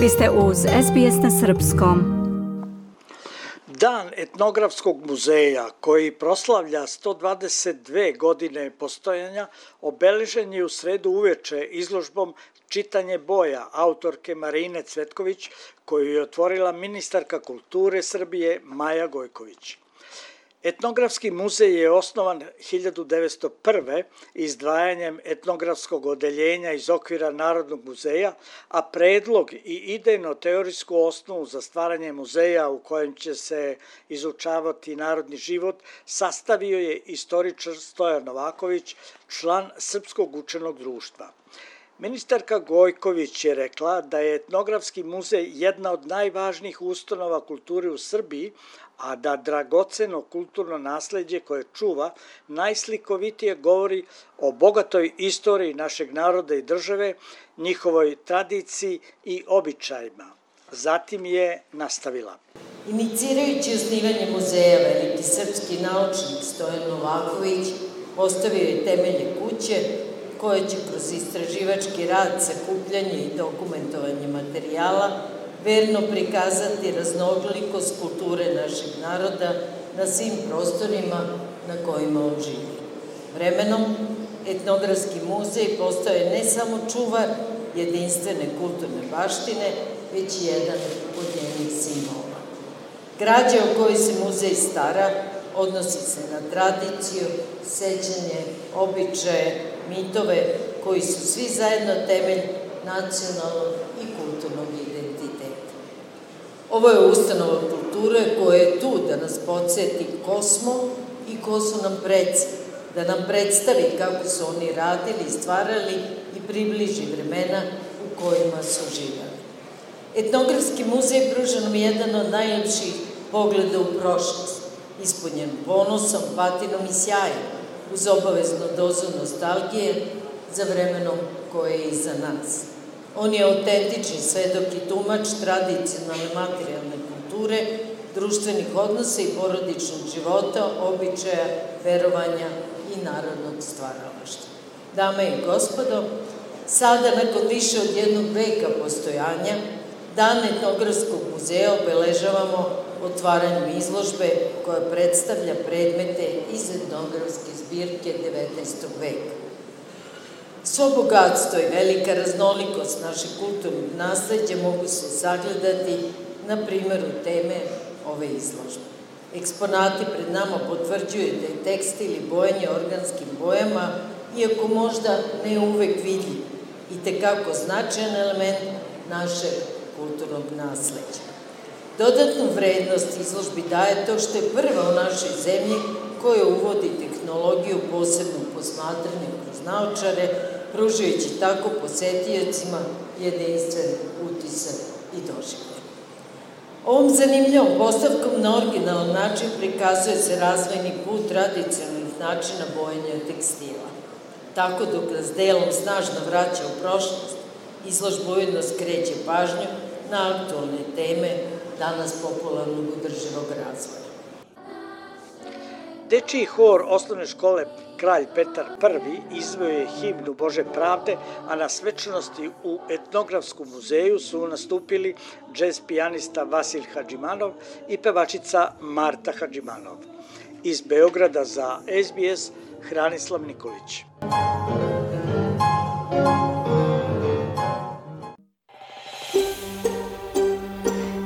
Vi ste uz SBS na Srpskom. Dan etnografskog muzeja koji proslavlja 122 godine postojanja obeležen je u sredu uveče izložbom Čitanje boja autorke Marine Cvetković koju je otvorila ministarka kulture Srbije Maja Gojković. Etnografski muzej je osnovan 1901. izdvajanjem etnografskog odeljenja iz okvira Narodnog muzeja, a predlog i idejno-teorijsku osnovu za stvaranje muzeja u kojem će se izučavati narodni život sastavio je istoričar Stojan Novaković, član Srpskog učenog društva. Ministarka Gojković je rekla da je etnografski muzej jedna od najvažnijih ustanova kulture u Srbiji, a da dragoceno kulturno nasledđe koje čuva najslikovitije govori o bogatoj istoriji našeg naroda i države, njihovoj tradiciji i običajima. Zatim je nastavila. Inicirajući osnivanje muzeja veliki srpski naučnik Stojan Novaković postavio je temelje kuće koje će kroz istraživački rad, sakupljanje i dokumentovanje materijala verno prikazati raznolikost kulture našeg naroda na svim prostorima na kojima on živi. Vremenom, etnografski muzej postoje ne samo čuvar jedinstvene kulturne baštine, već i jedan od njenih simbola. Građa o kojoj se muzej stara odnosi se na tradiciju, sećanje, običaje, mitove koji su svi zajedno temelj nacionalnog i kulturnog identiteta. Ovo je ustanova kulture koja je tu da nas podsjeti ko smo i ko su nam preci, da nam predstavi kako su oni radili, stvarali i približi vremena u kojima su živali. Etnografski muzej pruža nam jedan od najljepših pogleda u prošlost, ispunjen ponosom, patinom i sjajem, uz obaveznu dozu nostalgije za vremenom koje je iza nas. On je autentični svedok i tumač tradicionalne materijalne kulture, društvenih odnosa i porodičnog života, običaja, verovanja i narodnog stvaralaštva. Dame i gospodo, sada, nakon više od jednog veka postojanja, Dan etnografskog muzeja obeležavamo otvaranjem izložbe koja predstavlja predmete iz etnografske zbirke 19. veka. Svo bogatstvo i velika raznolikost našeg kulturnog nasledđa mogu se sagledati na primeru teme ove izložbe. Eksponati pred nama potvrđuju da je tekstil i bojanje organskim bojama, iako možda ne uvek vidljiv, i tekako značajan element naše kulturnog nasleđa. Dodatnu vrednost izložbi daje to što je prva u našoj zemlji koja uvodi tehnologiju posebnog posmatranja kroz naočare, pružajući tako posetijacima jedinstven utisak i doživljaj. Ovom zanimljivom postavkom na originalan način prikazuje se razvojni put tradicionalnih načina bojanja tekstila. Tako dok nas delom snažno vraća u prošlost, izložba ujedno skreće pažnju na aktualne teme danas popularnog održivog razvoja. Dečiji hor osnovne škole Kralj Petar I izveo je himnu Bože pravde, a na svečanosti u etnografskom muzeju su nastupili džez pijanista Vasil Hadžimanov i pevačica Marta Hadžimanov. Iz Beograda za SBS Hranislav Nikolić.